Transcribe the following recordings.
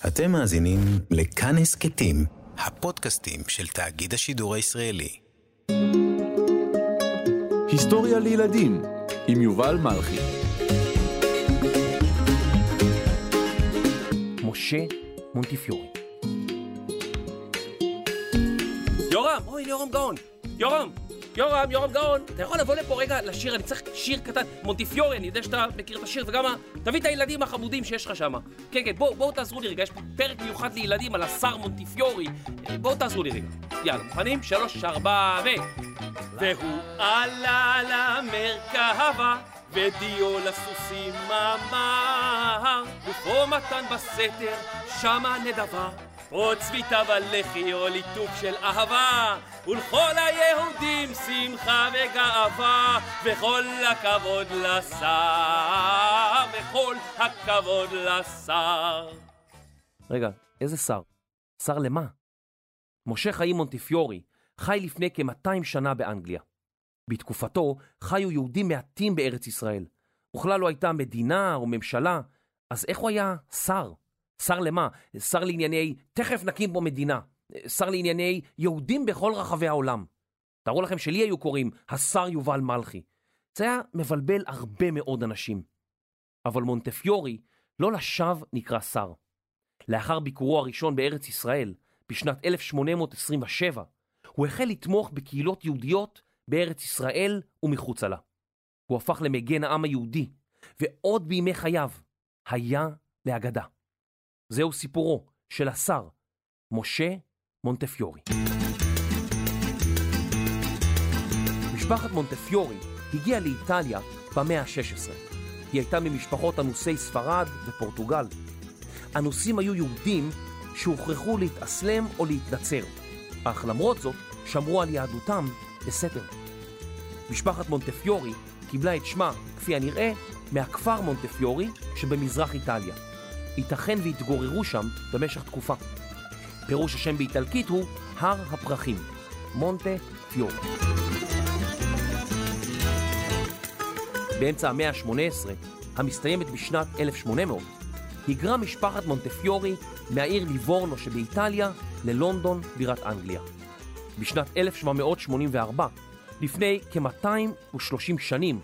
אתם מאזינים לכאן הסכתים, הפודקאסטים של תאגיד השידור הישראלי. היסטוריה לילדים עם יובל מלכי. משה מונטיפיורי. יורם, אוי, יורם גאון. יורם, יורם, יורם גאון. אתה יכול לבוא לפה רגע לשיר, אני צריך שיר קטן. מונטיפיורי, אני יודע שאתה מכיר את השיר, וגם תביא את הילדים החמודים שיש לך שם. כן, כן, בואו, בואו תעזרו לי רגע, יש פה פרק מיוחד לילדים על השר מונטיפיורי. אה, בואו תעזרו לי רגע. יאללה, מוכנים? שלוש, ארבע, ו... והוא עלה למרכבה, ודיו לסוסים אמר, ופה מתן בסתר, שמה נדבה. או צביתה בלחי או ליטוף של אהבה, ולכל היהודים שמחה וגאווה, וכל הכבוד לשר, וכל הכבוד לשר. רגע, איזה שר? שר למה? משה חיים מונטיפיורי חי לפני כ-200 שנה באנגליה. בתקופתו חיו יהודים מעטים בארץ ישראל. וכלל לא הייתה מדינה או ממשלה, אז איך הוא היה שר? שר למה? שר לענייני תכף נקים פה מדינה. שר לענייני יהודים בכל רחבי העולם. תארו לכם שלי היו קוראים השר יובל מלכי. זה היה מבלבל הרבה מאוד אנשים. אבל מונטפיורי לא לשווא נקרא שר. לאחר ביקורו הראשון בארץ ישראל, בשנת 1827, הוא החל לתמוך בקהילות יהודיות בארץ ישראל ומחוצה לה. הוא הפך למגן העם היהודי, ועוד בימי חייו היה לאגדה. זהו סיפורו של השר משה מונטפיורי. משפחת מונטפיורי הגיעה לאיטליה במאה ה-16. היא הייתה ממשפחות אנוסי ספרד ופורטוגל. אנוסים היו יהודים שהוכרחו להתאסלם או להתנצר, אך למרות זאת שמרו על יהדותם בסתר. משפחת מונטפיורי קיבלה את שמה, כפי הנראה, מהכפר מונטפיורי שבמזרח איטליה. ייתכן והתגוררו שם במשך תקופה. פירוש השם באיטלקית הוא הר הפרחים, מונטה פיורי. באמצע המאה ה-18, המסתיימת בשנת 1800, היגרה משפחת מונטפיורי מהעיר ליבורנו שבאיטליה ללונדון, בירת אנגליה. בשנת 1784, לפני כ-230 שנים,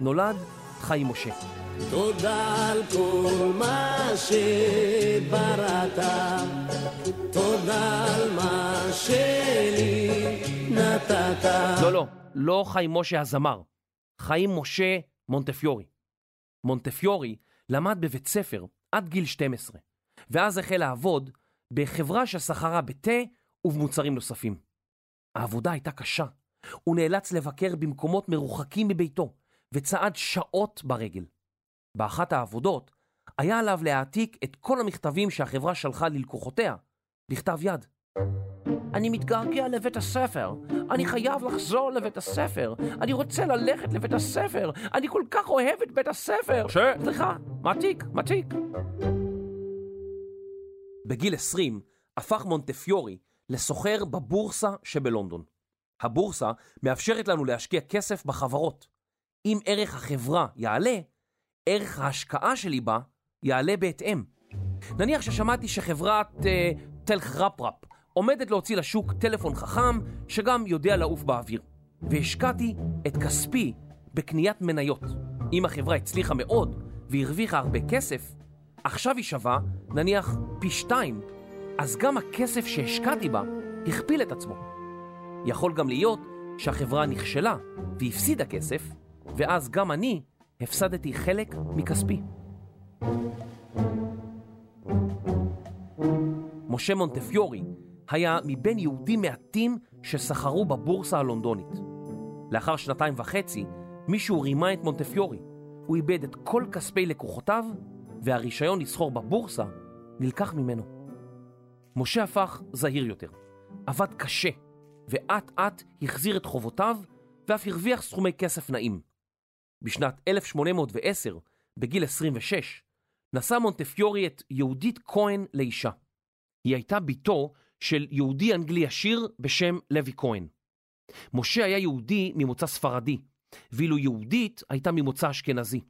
נולד חיים משה. תודה על כל מה שבראת, תודה על מה שלי נתת. לא, לא, לא חיים משה הזמר, חיים משה מונטפיורי. מונטפיורי למד בבית ספר עד גיל 12, ואז החל לעבוד בחברה שסחרה בתה ובמוצרים נוספים. העבודה הייתה קשה. הוא נאלץ לבקר במקומות מרוחקים מביתו, וצעד שעות ברגל. באחת העבודות היה עליו להעתיק את כל המכתבים שהחברה שלחה ללקוחותיה, בכתב יד. אני מתגעגע לבית הספר, אני חייב לחזור לבית הספר, אני רוצה ללכת לבית הספר, אני כל כך אוהב את בית הספר. ש... סליחה, מעתיק, מעתיק. בגיל 20 הפך מונטפיורי לסוחר בבורסה שבלונדון. הבורסה מאפשרת לנו להשקיע כסף בחברות. אם ערך החברה יעלה, ערך ההשקעה שלי בה יעלה בהתאם. נניח ששמעתי שחברת אה, טלחרפרפ עומדת להוציא לשוק טלפון חכם שגם יודע לעוף באוויר. והשקעתי את כספי בקניית מניות. אם החברה הצליחה מאוד והרוויחה הרבה כסף, עכשיו היא שווה נניח פי שתיים, אז גם הכסף שהשקעתי בה הכפיל את עצמו. יכול גם להיות שהחברה נכשלה והפסידה כסף, ואז גם אני הפסדתי חלק מכספי. משה מונטפיורי היה מבין יהודים מעטים שסחרו בבורסה הלונדונית. לאחר שנתיים וחצי, מישהו רימה את מונטפיורי. הוא איבד את כל כספי לקוחותיו, והרישיון לסחור בבורסה נלקח ממנו. משה הפך זהיר יותר, עבד קשה, ואט אט החזיר את חובותיו, ואף הרוויח סכומי כסף נעים. בשנת 1810, בגיל 26, נשא מונטפיורי את יהודית כהן לאישה. היא הייתה בתו של יהודי אנגלי עשיר בשם לוי כהן. משה היה יהודי ממוצא ספרדי, ואילו יהודית הייתה ממוצא אשכנזי.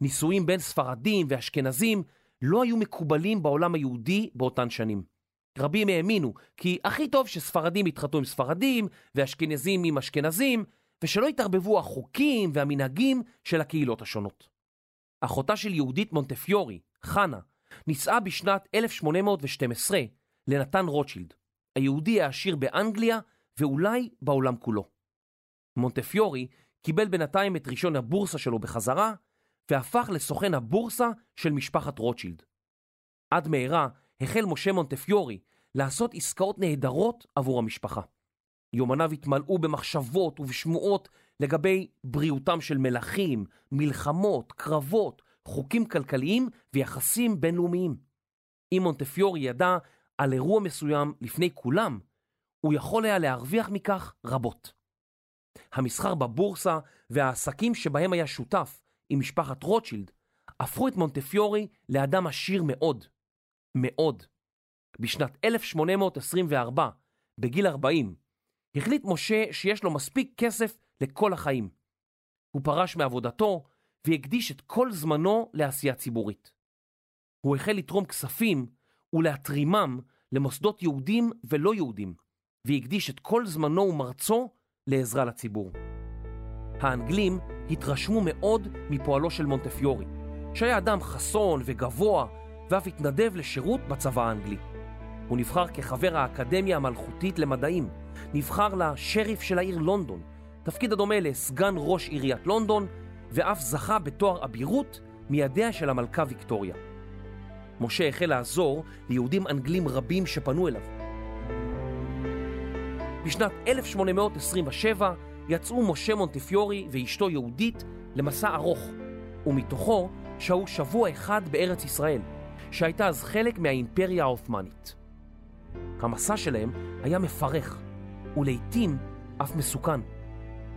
נישואים בין ספרדים ואשכנזים לא היו מקובלים בעולם היהודי באותן שנים. רבים האמינו כי הכי טוב שספרדים יתחתנו עם ספרדים ואשכנזים עם אשכנזים, ושלא יתערבבו החוקים והמנהגים של הקהילות השונות. אחותה של יהודית מונטפיורי, חנה, נישאה בשנת 1812 לנתן רוטשילד, היהודי העשיר באנגליה ואולי בעולם כולו. מונטפיורי קיבל בינתיים את רישיון הבורסה שלו בחזרה, והפך לסוכן הבורסה של משפחת רוטשילד. עד מהרה החל משה מונטפיורי לעשות עסקאות נהדרות עבור המשפחה. יומניו התמלאו במחשבות ובשמועות לגבי בריאותם של מלכים, מלחמות, קרבות, חוקים כלכליים ויחסים בינלאומיים. אם מונטפיורי ידע על אירוע מסוים לפני כולם, הוא יכול היה להרוויח מכך רבות. המסחר בבורסה והעסקים שבהם היה שותף עם משפחת רוטשילד הפכו את מונטפיורי לאדם עשיר מאוד. מאוד. בשנת 1824, בגיל 40, החליט משה שיש לו מספיק כסף לכל החיים. הוא פרש מעבודתו והקדיש את כל זמנו לעשייה ציבורית. הוא החל לתרום כספים ולהתרימם למוסדות יהודים ולא יהודים, והקדיש את כל זמנו ומרצו לעזרה לציבור. האנגלים התרשמו מאוד מפועלו של מונטפיורי, שהיה אדם חסון וגבוה, ואף התנדב לשירות בצבא האנגלי. הוא נבחר כחבר האקדמיה המלכותית למדעים, נבחר לשריף של העיר לונדון, תפקיד הדומה לסגן ראש עיריית לונדון, ואף זכה בתואר אבירות מידיה של המלכה ויקטוריה. משה החל לעזור ליהודים אנגלים רבים שפנו אליו. בשנת 1827 יצאו משה מונטיפיורי ואשתו יהודית למסע ארוך, ומתוכו שהו שבוע אחד בארץ ישראל, שהייתה אז חלק מהאימפריה העות'מאנית. המסע שלהם היה מפרך, ולעיתים אף מסוכן.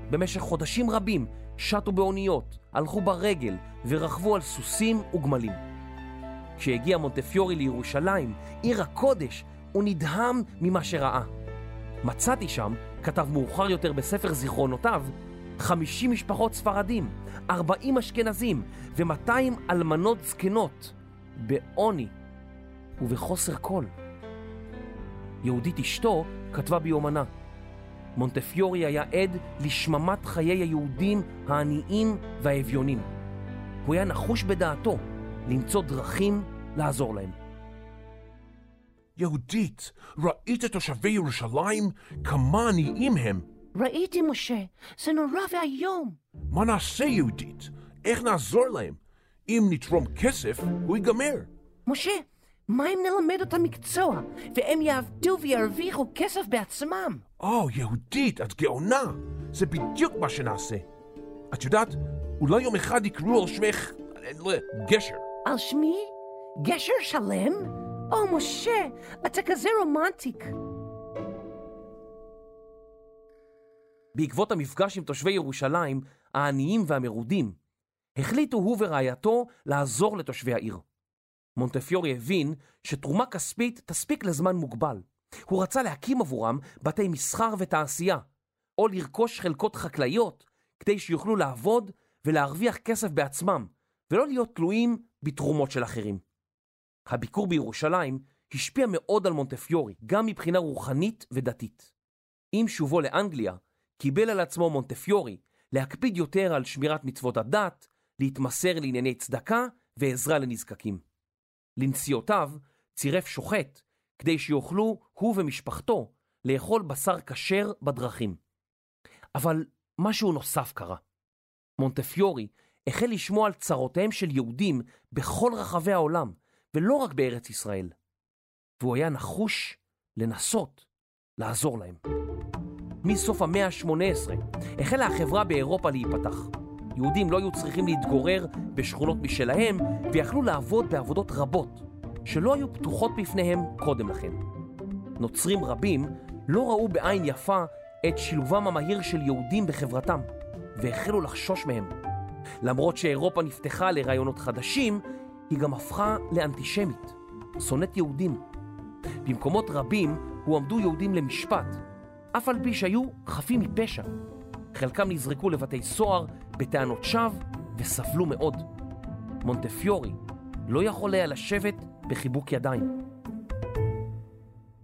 במשך חודשים רבים שטו באוניות, הלכו ברגל ורכבו על סוסים וגמלים. כשהגיע מונטפיורי לירושלים, עיר הקודש, הוא נדהם ממה שראה. מצאתי שם, כתב מאוחר יותר בספר זיכרונותיו, 50 משפחות ספרדים, 40 אשכנזים ו-200 אלמנות זקנות, בעוני ובחוסר קול. יהודית אשתו כתבה ביומנה, מונטפיורי היה עד לשממת חיי היהודים העניים והאביונים. הוא היה נחוש בדעתו למצוא דרכים לעזור להם. יהודית, ראית תושבי ירושלים? כמה עניים הם. ראיתי, משה, זה נורא ואיום. מה נעשה, יהודית? איך נעזור להם? אם נתרום כסף, הוא ייגמר. משה, מה אם נלמד אותם מקצוע, והם יעבדו וירוויחו כסף בעצמם? או, יהודית, את גאונה. זה בדיוק מה שנעשה. את יודעת, אולי יום אחד יקראו על שמך אה, גשר. על שמי? גשר שלם? או, משה, אתה כזה רומנטיק. בעקבות המפגש עם תושבי ירושלים, העניים והמרודים, החליטו הוא ורעייתו לעזור לתושבי העיר. מונטפיורי הבין שתרומה כספית תספיק לזמן מוגבל. הוא רצה להקים עבורם בתי מסחר ותעשייה, או לרכוש חלקות חקלאיות, כדי שיוכלו לעבוד ולהרוויח כסף בעצמם, ולא להיות תלויים בתרומות של אחרים. הביקור בירושלים השפיע מאוד על מונטפיורי, גם מבחינה רוחנית ודתית. עם שובו לאנגליה, קיבל על עצמו מונטפיורי להקפיד יותר על שמירת מצוות הדת, להתמסר לענייני צדקה ועזרה לנזקקים. לנסיעותיו צירף שוחט כדי שיוכלו הוא ומשפחתו לאכול בשר כשר בדרכים. אבל משהו נוסף קרה. מונטפיורי החל לשמוע על צרותיהם של יהודים בכל רחבי העולם, ולא רק בארץ ישראל. והוא היה נחוש לנסות לעזור להם. מסוף המאה ה-18 החלה החברה באירופה להיפתח. יהודים לא היו צריכים להתגורר בשכונות משלהם ויכלו לעבוד בעבודות רבות שלא היו פתוחות בפניהם קודם לכן. נוצרים רבים לא ראו בעין יפה את שילובם המהיר של יהודים בחברתם והחלו לחשוש מהם. למרות שאירופה נפתחה לרעיונות חדשים, היא גם הפכה לאנטישמית, שונאת יהודים. במקומות רבים הועמדו יהודים למשפט, אף על פי שהיו חפים מפשע. חלקם נזרקו לבתי סוהר בטענות שווא וסבלו מאוד. מונטפיורי לא יכול היה לשבת בחיבוק ידיים.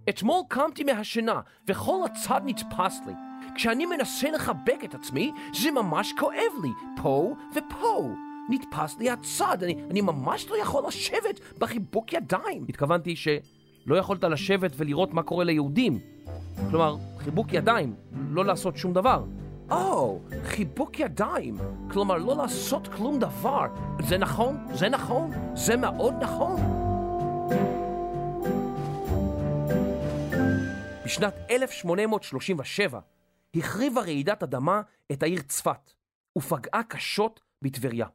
אתמול קמתי מהשינה וכל הצד נתפס לי. כשאני מנסה לחבק את עצמי, זה ממש כואב לי, פה ופה. נתפס לי הצד, אני, אני ממש לא יכול לשבת בחיבוק ידיים. התכוונתי שלא יכולת לשבת ולראות מה קורה ליהודים. כלומר, חיבוק ידיים, לא לעשות שום דבר. או, oh, חיבוק ידיים, כלומר לא לעשות כלום דבר. זה נכון, זה נכון, זה מאוד נכון. בשנת 1837 החריבה רעידת אדמה את העיר צפת ופגעה קשות בטבריה.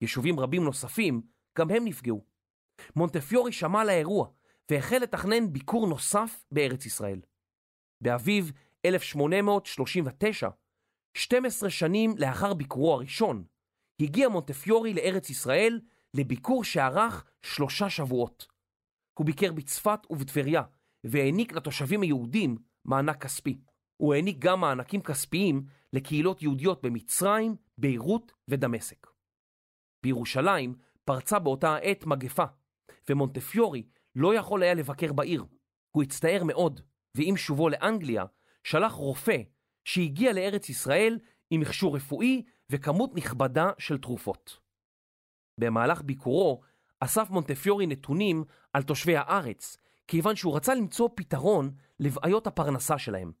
יישובים רבים נוספים גם הם נפגעו. מונטפיורי שמע על האירוע והחל לתכנן ביקור נוסף בארץ ישראל. באביב 1839, 12 שנים לאחר ביקורו הראשון, הגיע מונטפיורי לארץ ישראל לביקור שארך שלושה שבועות. הוא ביקר בצפת ובטבריה והעניק לתושבים היהודים מענק כספי. הוא העניק גם מענקים כספיים לקהילות יהודיות במצרים, ביירות ודמשק. בירושלים פרצה באותה העת מגפה, ומונטפיורי לא יכול היה לבקר בעיר. הוא הצטער מאוד, ועם שובו לאנגליה, שלח רופא שהגיע לארץ ישראל עם מכשור רפואי וכמות נכבדה של תרופות. במהלך ביקורו אסף מונטפיורי נתונים על תושבי הארץ, כיוון שהוא רצה למצוא פתרון לבעיות הפרנסה שלהם.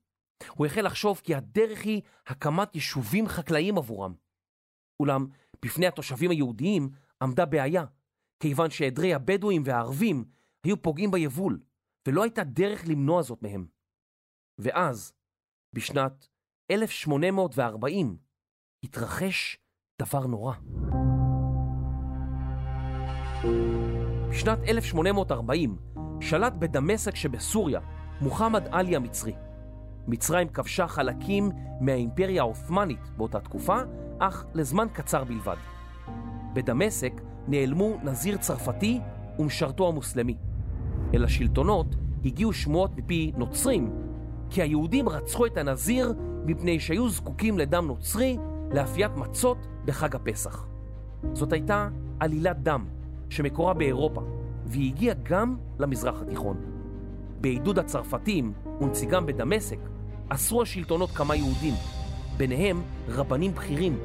הוא החל לחשוב כי הדרך היא הקמת יישובים חקלאיים עבורם. אולם בפני התושבים היהודיים עמדה בעיה, כיוון שעדרי הבדואים והערבים היו פוגעים ביבול, ולא הייתה דרך למנוע זאת מהם. ואז, בשנת 1840, התרחש דבר נורא. בשנת 1840 שלט בדמשק שבסוריה מוחמד עלי המצרי. מצרים כבשה חלקים מהאימפריה העות'מאנית באותה תקופה, אך לזמן קצר בלבד. בדמשק נעלמו נזיר צרפתי ומשרתו המוסלמי. אל השלטונות הגיעו שמועות מפי נוצרים כי היהודים רצחו את הנזיר מפני שהיו זקוקים לדם נוצרי לאפיית מצות בחג הפסח. זאת הייתה עלילת דם שמקורה באירופה, והיא הגיעה גם למזרח התיכון. בעידוד הצרפתים ונציגם בדמשק אסרו השלטונות כמה יהודים, ביניהם רבנים בכירים,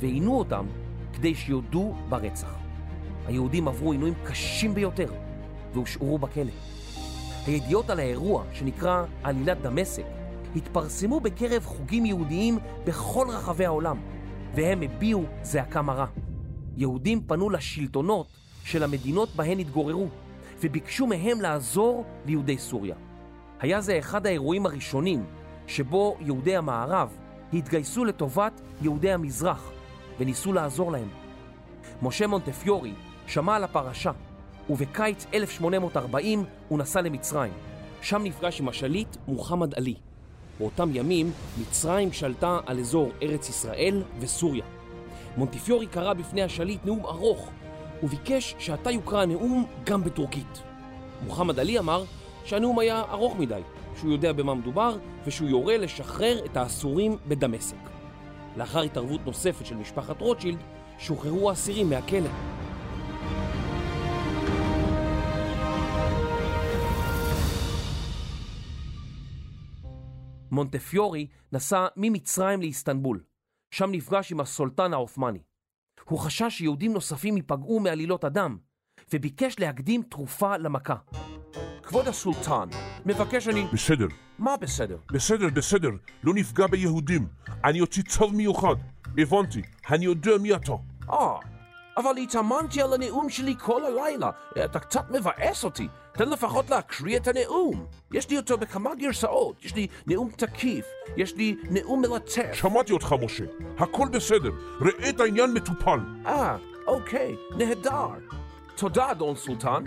ועינו אותם כדי שיודו ברצח. היהודים עברו עינויים קשים ביותר והושארו בכלא. הידיעות על האירוע, שנקרא עלילת דמשק, התפרסמו בקרב חוגים יהודיים בכל רחבי העולם, והם הביעו זעקה מרה. יהודים פנו לשלטונות של המדינות בהן התגוררו, וביקשו מהם לעזור ליהודי סוריה. היה זה אחד האירועים הראשונים שבו יהודי המערב התגייסו לטובת יהודי המזרח וניסו לעזור להם. משה מונטפיורי שמע על הפרשה, ובקיץ 1840 הוא נסע למצרים. שם נפגש עם השליט מוחמד עלי. באותם ימים מצרים שלטה על אזור ארץ ישראל וסוריה. מונטיפיורי קרא בפני השליט נאום ארוך וביקש שעתה יוקרא הנאום גם בטורקית. מוחמד עלי אמר שהנאום היה ארוך מדי, שהוא יודע במה מדובר ושהוא יורה לשחרר את האסורים בדמשק. לאחר התערבות נוספת של משפחת רוטשילד, שוחררו האסירים מהכלא. מונטפיורי נסע ממצרים לאיסטנבול. שם נפגש עם הסולטן העות'מאני. הוא חשש שיהודים נוספים ייפגעו מעלילות הדם, וביקש להקדים תרופה למכה. כבוד הסולטן, מבקש אני... בסדר, מה בסדר? בסדר, בסדר, לא נפגע ביהודים. אני אוציא צו מיוחד. הבנתי, אני יודע מי אתה. אה, אבל התאמנתי על הנאום שלי כל הלילה. אתה קצת מבאס אותי. תן לפחות להקריא את הנאום. יש לי אותו בכמה גרסאות. יש לי נאום תקיף, יש לי נאום מלטף. שמעתי אותך, משה. הכל בסדר. ראה את העניין מטופל. אה, אוקיי, נהדר. תודה, אדון סולטן.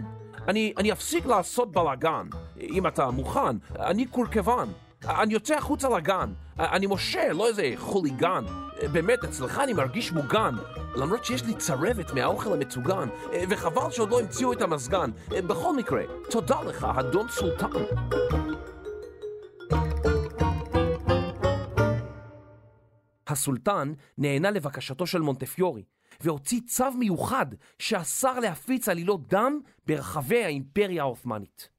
אני, אני אפסיק לעשות בלאגן. אם אתה מוכן, אני קורקבן. אני יוצא החוצה לגן. אני משה, לא איזה חוליגן. באמת, אצלך אני מרגיש מוגן. למרות שיש לי צרבת מהאוכל המצוגן, וחבל שעוד לא המציאו את המזגן. בכל מקרה, תודה לך, אדון סולטן. הסולטן נענה לבקשתו של מונטפיורי, והוציא צו מיוחד שאסר להפיץ עלילות דם ברחבי האימפריה העות'מאנית.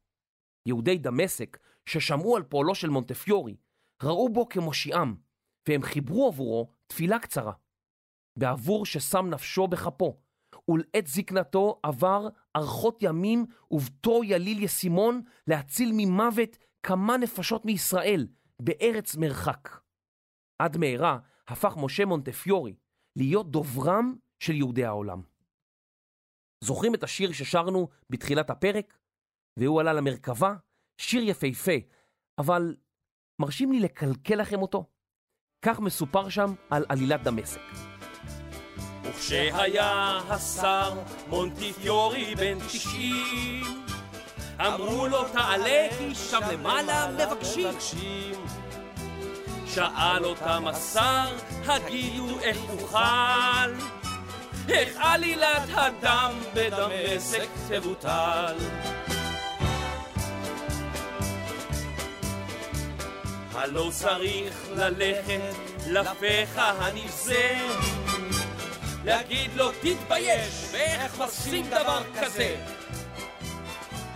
יהודי דמשק, ששמעו על פועלו של מונטפיורי, ראו בו כמושיעם, והם חיברו עבורו תפילה קצרה. בעבור ששם נפשו בכפו, ולעת זקנתו עבר ארכות ימים ובתו יליל ישימון להציל ממוות כמה נפשות מישראל בארץ מרחק. עד מהרה הפך משה מונטפיורי להיות דוברם של יהודי העולם. זוכרים את השיר ששרנו בתחילת הפרק? והוא עלה למרכבה, שיר יפהפה, אבל מרשים לי לקלקל לכם אותו? כך מסופר שם על עלילת דמשק. וכשהיה השר מונטיפיורי בן תשעים, אמרו לו תעלה כי שם למעלה מבקשים. שאל אותם השר, הגידו איך אוכל, איך עלילת הדם בדמשק תבוטל. הלא צריך ללכת לפך הנבזה. להגיד לו תתבייש, ואיך עושים דבר כזה?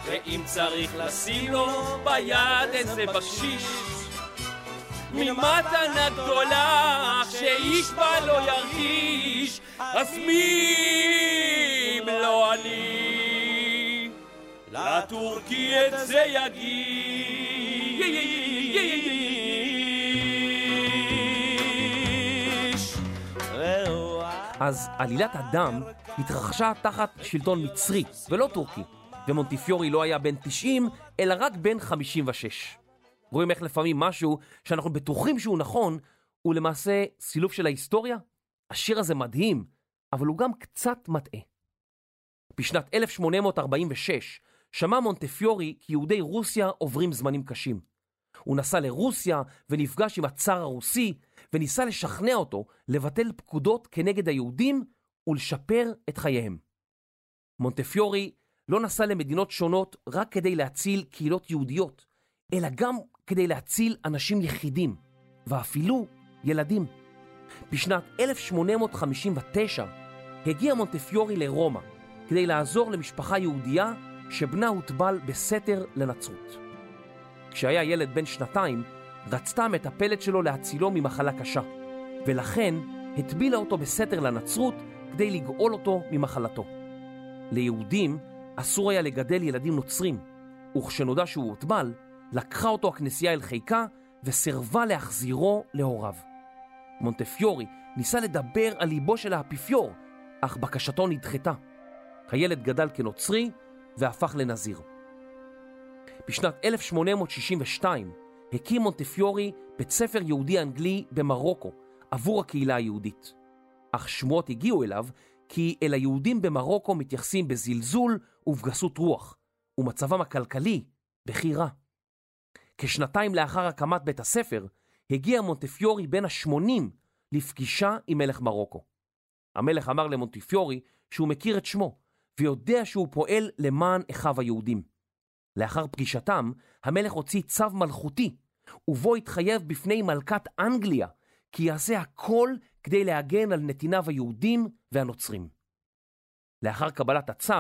ואם צריך לשים לו ביד איזה בקשיש ממתנה גדולה שאיש בה לא ירגיש אז מי אם לא אני? לטורקי את זה יגיש אז עלילת הדם התרחשה תחת שלטון מצרי ולא טורקי, ומונטיפיורי לא היה בן 90, אלא רק בן 56. רואים איך לפעמים משהו שאנחנו בטוחים שהוא נכון, הוא למעשה סילוף של ההיסטוריה? השיר הזה מדהים, אבל הוא גם קצת מטעה. בשנת 1846 שמע מונטפיורי כי יהודי רוסיה עוברים זמנים קשים. הוא נסע לרוסיה ונפגש עם הצאר הרוסי וניסה לשכנע אותו לבטל פקודות כנגד היהודים ולשפר את חייהם. מונטפיורי לא נסע למדינות שונות רק כדי להציל קהילות יהודיות, אלא גם כדי להציל אנשים יחידים, ואפילו ילדים. בשנת 1859 הגיע מונטפיורי לרומא כדי לעזור למשפחה יהודייה שבנה הוטבל בסתר לנצרות. כשהיה ילד בן שנתיים, רצתה המטפלת שלו להצילו ממחלה קשה, ולכן הטבילה אותו בסתר לנצרות כדי לגאול אותו ממחלתו. ליהודים אסור היה לגדל ילדים נוצרים, וכשנודע שהוא הוטבל, לקחה אותו הכנסייה אל חיקה וסירבה להחזירו להוריו. מונטפיורי ניסה לדבר על ליבו של האפיפיור, אך בקשתו נדחתה. הילד גדל כנוצרי והפך לנזיר. בשנת 1862 הקים מונטפיורי בית ספר יהודי אנגלי במרוקו עבור הקהילה היהודית. אך שמועות הגיעו אליו כי אל היהודים במרוקו מתייחסים בזלזול ובגסות רוח, ומצבם הכלכלי בכי רע. כשנתיים לאחר הקמת בית הספר, הגיע מונטפיורי בן ה-80 לפגישה עם מלך מרוקו. המלך אמר למונטיפיורי שהוא מכיר את שמו, ויודע שהוא פועל למען אחיו היהודים. לאחר פגישתם, המלך הוציא צו מלכותי, ובו התחייב בפני מלכת אנגליה, כי יעשה הכל כדי להגן על נתיניו היהודים והנוצרים. לאחר קבלת הצו,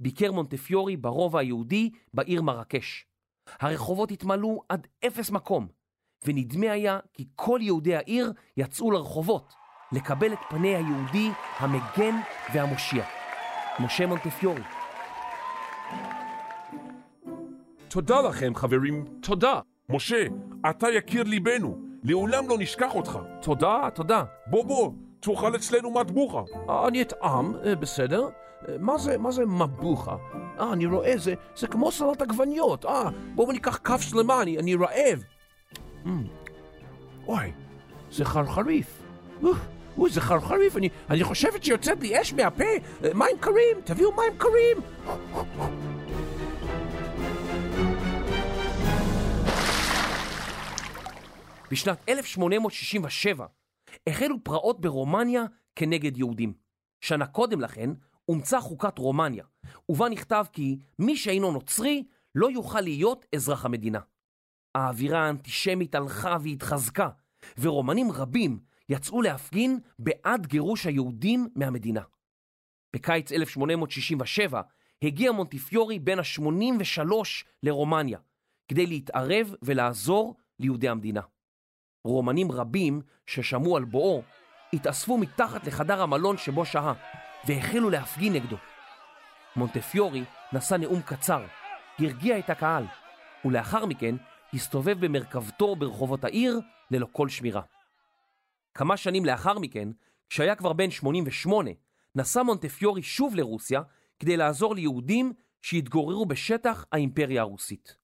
ביקר מונטפיורי ברובע היהודי בעיר מרקש. הרחובות התמלאו עד אפס מקום, ונדמה היה כי כל יהודי העיר יצאו לרחובות לקבל את פני היהודי המגן והמושיע, משה מונטפיורי. תודה לכם, חברים, תודה. משה, אתה יקיר ליבנו, לעולם לא נשכח אותך. תודה, תודה. בוא בוא, תאכל אצלנו מטבוחה. אה, אני אטעם, אה, בסדר. אה, מה זה, מה זה מבוכה? אה, אני רואה, זה, זה כמו סלט עגבניות. אה, בואו ניקח כף שלמה, אני, אני רעב. Mm. וואי, זה חרחריף. אוי, זה חרחריף, אני, אני חושבת שיוצאת לי אש מהפה. מים קרים, תביאו מים קרים. בשנת 1867 החלו פרעות ברומניה כנגד יהודים. שנה קודם לכן אומצה חוקת רומניה, ובה נכתב כי מי שאינו נוצרי לא יוכל להיות אזרח המדינה. האווירה האנטישמית הלכה והתחזקה, ורומנים רבים יצאו להפגין בעד גירוש היהודים מהמדינה. בקיץ 1867 הגיע מונטיפיורי בן ה-83 לרומניה, כדי להתערב ולעזור ליהודי המדינה. רומנים רבים ששמעו על בואו התאספו מתחת לחדר המלון שבו שהה והחלו להפגין נגדו. מונטפיורי נשא נאום קצר, הרגיע את הקהל, ולאחר מכן הסתובב במרכבתו ברחובות העיר ללא כל שמירה. כמה שנים לאחר מכן, כשהיה כבר בן 88, נסע מונטפיורי שוב לרוסיה כדי לעזור ליהודים שהתגוררו בשטח האימפריה הרוסית.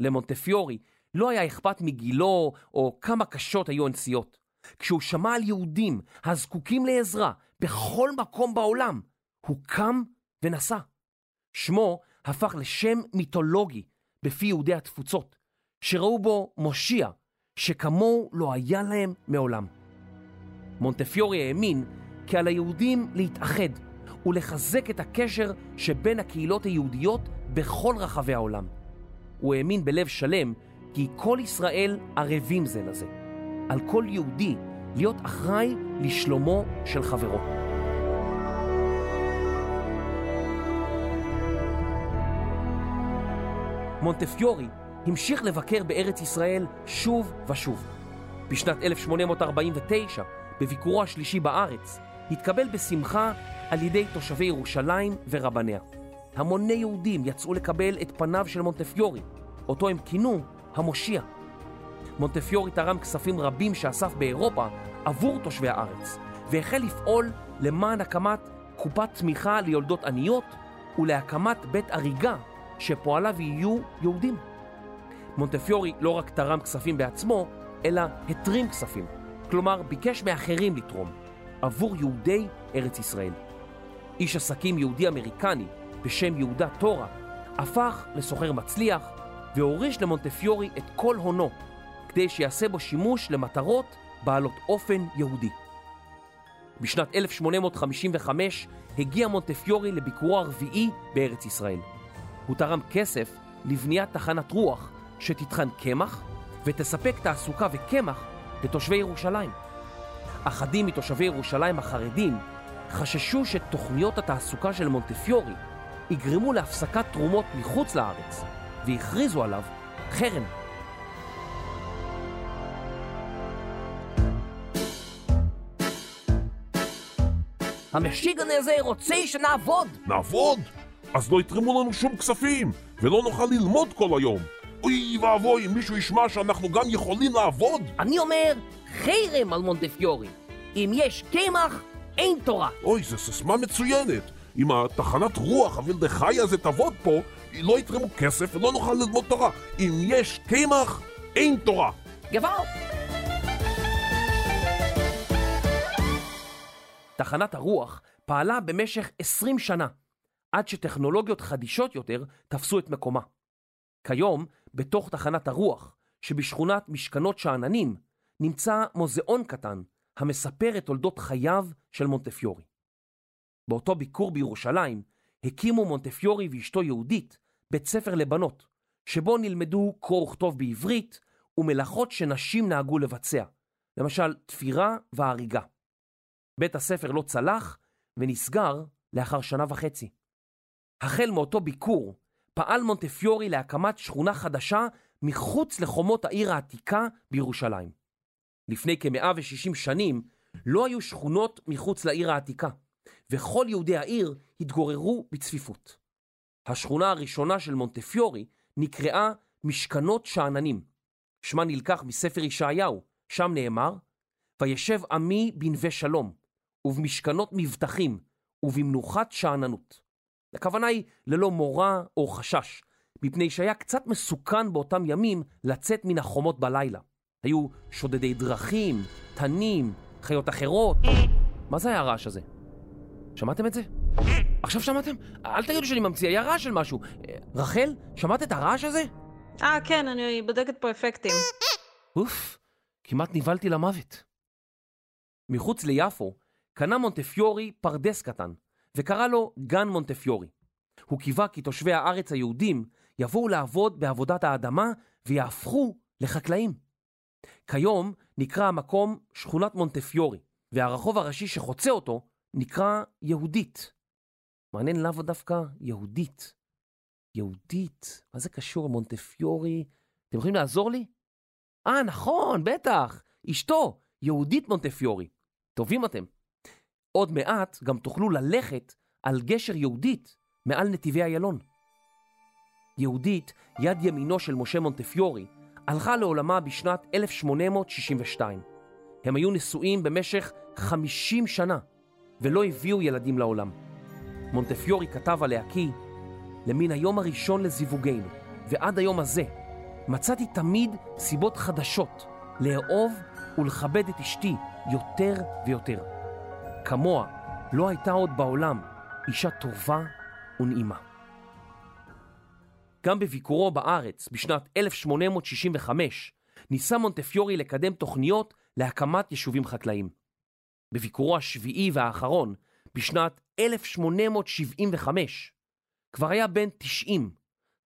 למונטפיורי לא היה אכפת מגילו או כמה קשות היו הנסיעות. כשהוא שמע על יהודים הזקוקים לעזרה בכל מקום בעולם, הוא קם ונסע. שמו הפך לשם מיתולוגי בפי יהודי התפוצות, שראו בו מושיע שכמוהו לא היה להם מעולם. מונטפיורי האמין כי על היהודים להתאחד ולחזק את הקשר שבין הקהילות היהודיות בכל רחבי העולם. הוא האמין בלב שלם כי כל ישראל ערבים זה לזה. על כל יהודי להיות אחראי לשלומו של חברו. מונטפיורי המשיך לבקר בארץ ישראל שוב ושוב. בשנת 1849, בביקורו השלישי בארץ, התקבל בשמחה על ידי תושבי ירושלים ורבניה. המוני יהודים יצאו לקבל את פניו של מונטפיורי, אותו הם כינו המושיע. מונטפיורי תרם כספים רבים שאסף באירופה עבור תושבי הארץ, והחל לפעול למען הקמת קופת תמיכה ליולדות עניות ולהקמת בית אריגה שפועליו יהיו יהודים. מונטפיורי לא רק תרם כספים בעצמו, אלא התרים כספים, כלומר ביקש מאחרים לתרום, עבור יהודי ארץ ישראל. איש עסקים יהודי אמריקני בשם יהודה תורה הפך לסוחר מצליח והוריש למונטפיורי את כל הונו כדי שיעשה בו שימוש למטרות בעלות אופן יהודי. בשנת 1855 הגיע מונטפיורי לביקורו הרביעי בארץ ישראל. הוא תרם כסף לבניית תחנת רוח שתטחן קמח ותספק תעסוקה וקמח לתושבי ירושלים. אחדים מתושבי ירושלים החרדים חששו שתוכניות התעסוקה של מונטפיורי יגרמו להפסקת תרומות מחוץ לארץ והכריזו עליו חרם. המשיגן הזה רוצה שנעבוד! נעבוד? אז לא יתרמו לנו שום כספים, ולא נוכל ללמוד כל היום. אוי ואבוי, אם מישהו ישמע שאנחנו גם יכולים לעבוד? אני אומר, חרם על מונטפיורי. אם יש קמח, אין תורה. אוי, זו סיסמה מצוינת. אם התחנת רוח הוילדחי הזה תעבוד פה, לא יתרמו כסף ולא נוכל ללמוד תורה. אם יש קמח, אין תורה. גוואלד! תחנת הרוח פעלה במשך 20 שנה, עד שטכנולוגיות חדישות יותר תפסו את מקומה. כיום, בתוך תחנת הרוח, שבשכונת משכנות שאננים, נמצא מוזיאון קטן המספר את תולדות חייו של מונטפיורי. באותו ביקור בירושלים הקימו מונטפיורי ואשתו יהודית בית ספר לבנות, שבו נלמדו קרוא וכתוב בעברית ומלאכות שנשים נהגו לבצע, למשל תפירה והריגה. בית הספר לא צלח ונסגר לאחר שנה וחצי. החל מאותו ביקור פעל מונטפיורי להקמת שכונה חדשה מחוץ לחומות העיר העתיקה בירושלים. לפני כ-160 שנים לא היו שכונות מחוץ לעיר העתיקה, וכל יהודי העיר התגוררו בצפיפות. השכונה הראשונה של מונטפיורי נקראה משכנות שאננים. שמה נלקח מספר ישעיהו, שם נאמר, וישב עמי בנווה שלום, ובמשכנות מבטחים, ובמנוחת שאננות. הכוונה היא ללא מורא או חשש, מפני שהיה קצת מסוכן באותם ימים לצאת מן החומות בלילה. היו שודדי דרכים, תנים, חיות אחרות. מה זה היה הרעש הזה? שמעתם את זה? עכשיו שמעתם? אל תגידו שאני ממציא, היה רעש של משהו. אה, רחל, שמעת את הרעש הזה? אה, כן, אני בודקת פה אפקטים. אוף, כמעט נבהלתי למוות. מחוץ ליפו קנה מונטפיורי פרדס קטן, וקרא לו גן מונטפיורי. הוא קיווה כי תושבי הארץ היהודים יבואו לעבוד בעבודת האדמה ויהפכו לחקלאים. כיום נקרא המקום שכונת מונטפיורי, והרחוב הראשי שחוצה אותו נקרא יהודית. מעניין לאו דווקא יהודית. יהודית, מה זה קשור למונטפיורי? אתם יכולים לעזור לי? אה, נכון, בטח, אשתו, יהודית מונטפיורי. טובים אתם. עוד מעט גם תוכלו ללכת על גשר יהודית מעל נתיבי איילון. יהודית, יד ימינו של משה מונטפיורי, הלכה לעולמה בשנת 1862. הם היו נשואים במשך 50 שנה, ולא הביאו ילדים לעולם. מונטפיורי כתב עליה כי למן היום הראשון לזיווגנו, ועד היום הזה, מצאתי תמיד סיבות חדשות לאהוב ולכבד את אשתי יותר ויותר. כמוה לא הייתה עוד בעולם אישה טובה ונעימה. גם בביקורו בארץ בשנת 1865 ניסה מונטפיורי לקדם תוכניות להקמת יישובים חקלאיים. בביקורו השביעי והאחרון בשנת 1875 כבר היה בן 90,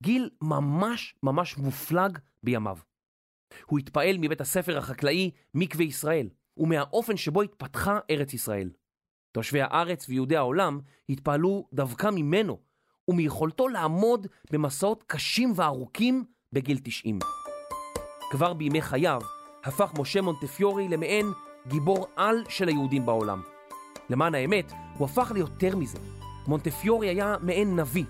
גיל ממש ממש מופלג בימיו. הוא התפעל מבית הספר החקלאי מקווה ישראל ומהאופן שבו התפתחה ארץ ישראל. תושבי הארץ ויהודי העולם התפעלו דווקא ממנו ומיכולתו לעמוד במסעות קשים וארוכים בגיל 90. כבר בימי חייו הפך משה מונטפיורי למעין גיבור על של היהודים בעולם. למען האמת, הוא הפך ליותר מזה. מונטפיורי היה מעין נביא,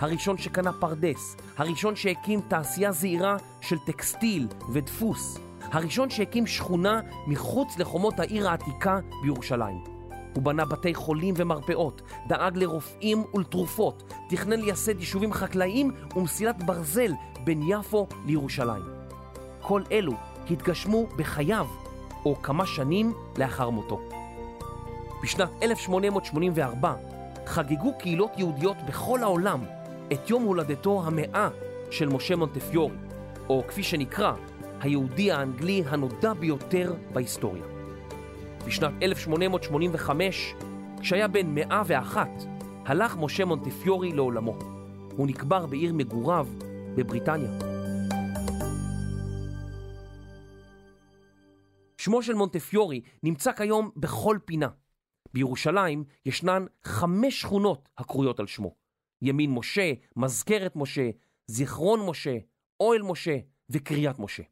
הראשון שקנה פרדס, הראשון שהקים תעשייה זעירה של טקסטיל ודפוס, הראשון שהקים שכונה מחוץ לחומות העיר העתיקה בירושלים. הוא בנה בתי חולים ומרפאות, דאג לרופאים ולתרופות, תכנן לייסד יישובים חקלאיים ומסילת ברזל בין יפו לירושלים. כל אלו התגשמו בחייו, או כמה שנים לאחר מותו. בשנת 1884 חגגו קהילות יהודיות בכל העולם את יום הולדתו המאה של משה מונטפיורי, או כפי שנקרא, היהודי האנגלי הנודע ביותר בהיסטוריה. בשנת 1885, כשהיה בן 101, הלך משה מונטפיורי לעולמו. הוא נקבר בעיר מגוריו בבריטניה. שמו של מונטפיורי נמצא כיום בכל פינה. בירושלים ישנן חמש שכונות הקרויות על שמו. ימין משה, מזכרת משה, זיכרון משה, אוהל משה וקריית משה.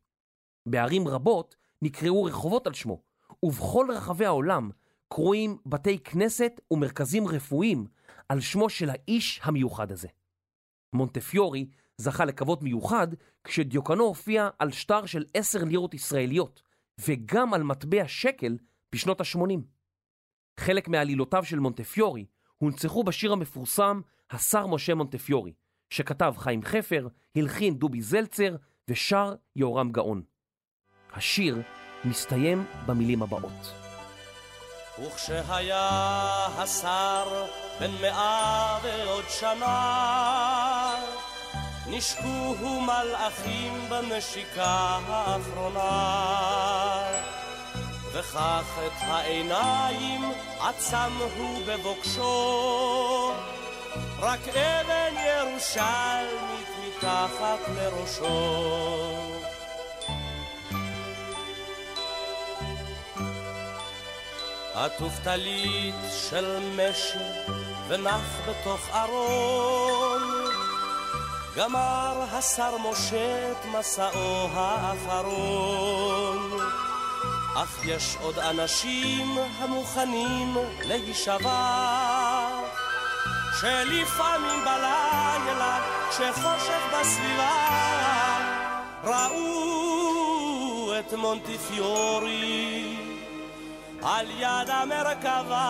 בערים רבות נקראו רחובות על שמו, ובכל רחבי העולם קרויים בתי כנסת ומרכזים רפואיים על שמו של האיש המיוחד הזה. מונטפיורי זכה לכבוד מיוחד כשדיוקנו הופיע על שטר של עשר לירות ישראליות וגם על מטבע שקל בשנות ה-80. חלק מעלילותיו של מונטפיורי הונצחו בשיר המפורסם השר משה מונטפיורי, שכתב חיים חפר, הלחין דובי זלצר ושר יהורם גאון. השיר מסתיים במילים הבאות. וכשהיה השר בן מאה ועוד שנה, נשקוהו מלאכים בנשיקה האחרונה. וכך את העיניים עצם הוא בבוקשו, רק אבן ירושלמית מתחת לראשו. עטוף טלית של משי ונח בתוך ארון גמר השר משה את מסעו האחרון אך יש עוד אנשים המוכנים להישבע שלפעמים בלילה כשחושך בסביבה ראו את מונטיפיורי על יד המרכבה.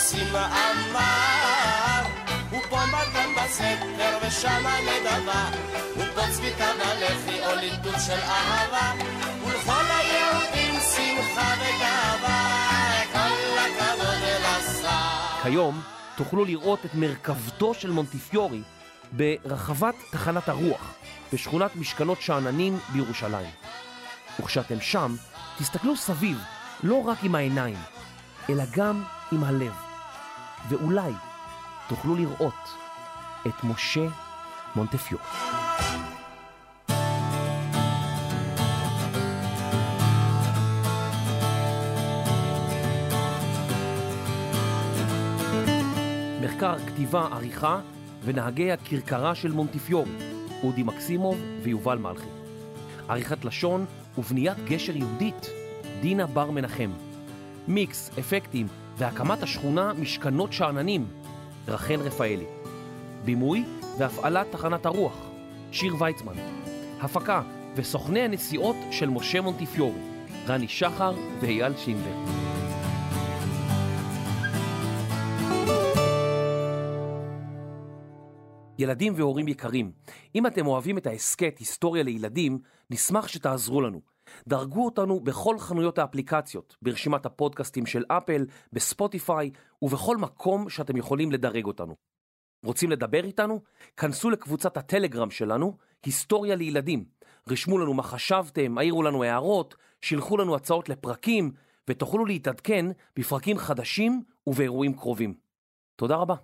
לסוסים אמר, הוא פה מגן בסתר ושמה נדבה, הוא פה צביתה בלחי או ליטוט של אהבה, ולכל היהודים שמחה וגאווה, כל הכבוד אל השר. כיום תוכלו לראות את מרכבתו של מונטיפיורי ברחבת תחנת הרוח, בשכונת משכנות שאננים בירושלים. וכשאתם שם, תסתכלו סביב, לא רק עם העיניים. אלא גם עם הלב. ואולי תוכלו לראות את משה מונטפיור. מחקר, כתיבה, עריכה ונהגי הכרכרה של מונטיפיורי, אודי מקסימוב ויובל מלכי. עריכת לשון ובניית גשר יהודית, דינה בר מנחם. מיקס, אפקטים והקמת השכונה משכנות שאננים, רחל רפאלי. בימוי והפעלת תחנת הרוח, שיר ויצמן. הפקה וסוכני הנסיעות של משה מונטיפיורי, רני שחר ואייל שינבר. ילדים והורים יקרים, אם אתם אוהבים את ההסכת היסטוריה לילדים, נשמח שתעזרו לנו. דרגו אותנו בכל חנויות האפליקציות, ברשימת הפודקאסטים של אפל, בספוטיפיי ובכל מקום שאתם יכולים לדרג אותנו. רוצים לדבר איתנו? כנסו לקבוצת הטלגרם שלנו, היסטוריה לילדים. רשמו לנו מה חשבתם, העירו לנו הערות, שילחו לנו הצעות לפרקים, ותוכלו להתעדכן בפרקים חדשים ובאירועים קרובים. תודה רבה.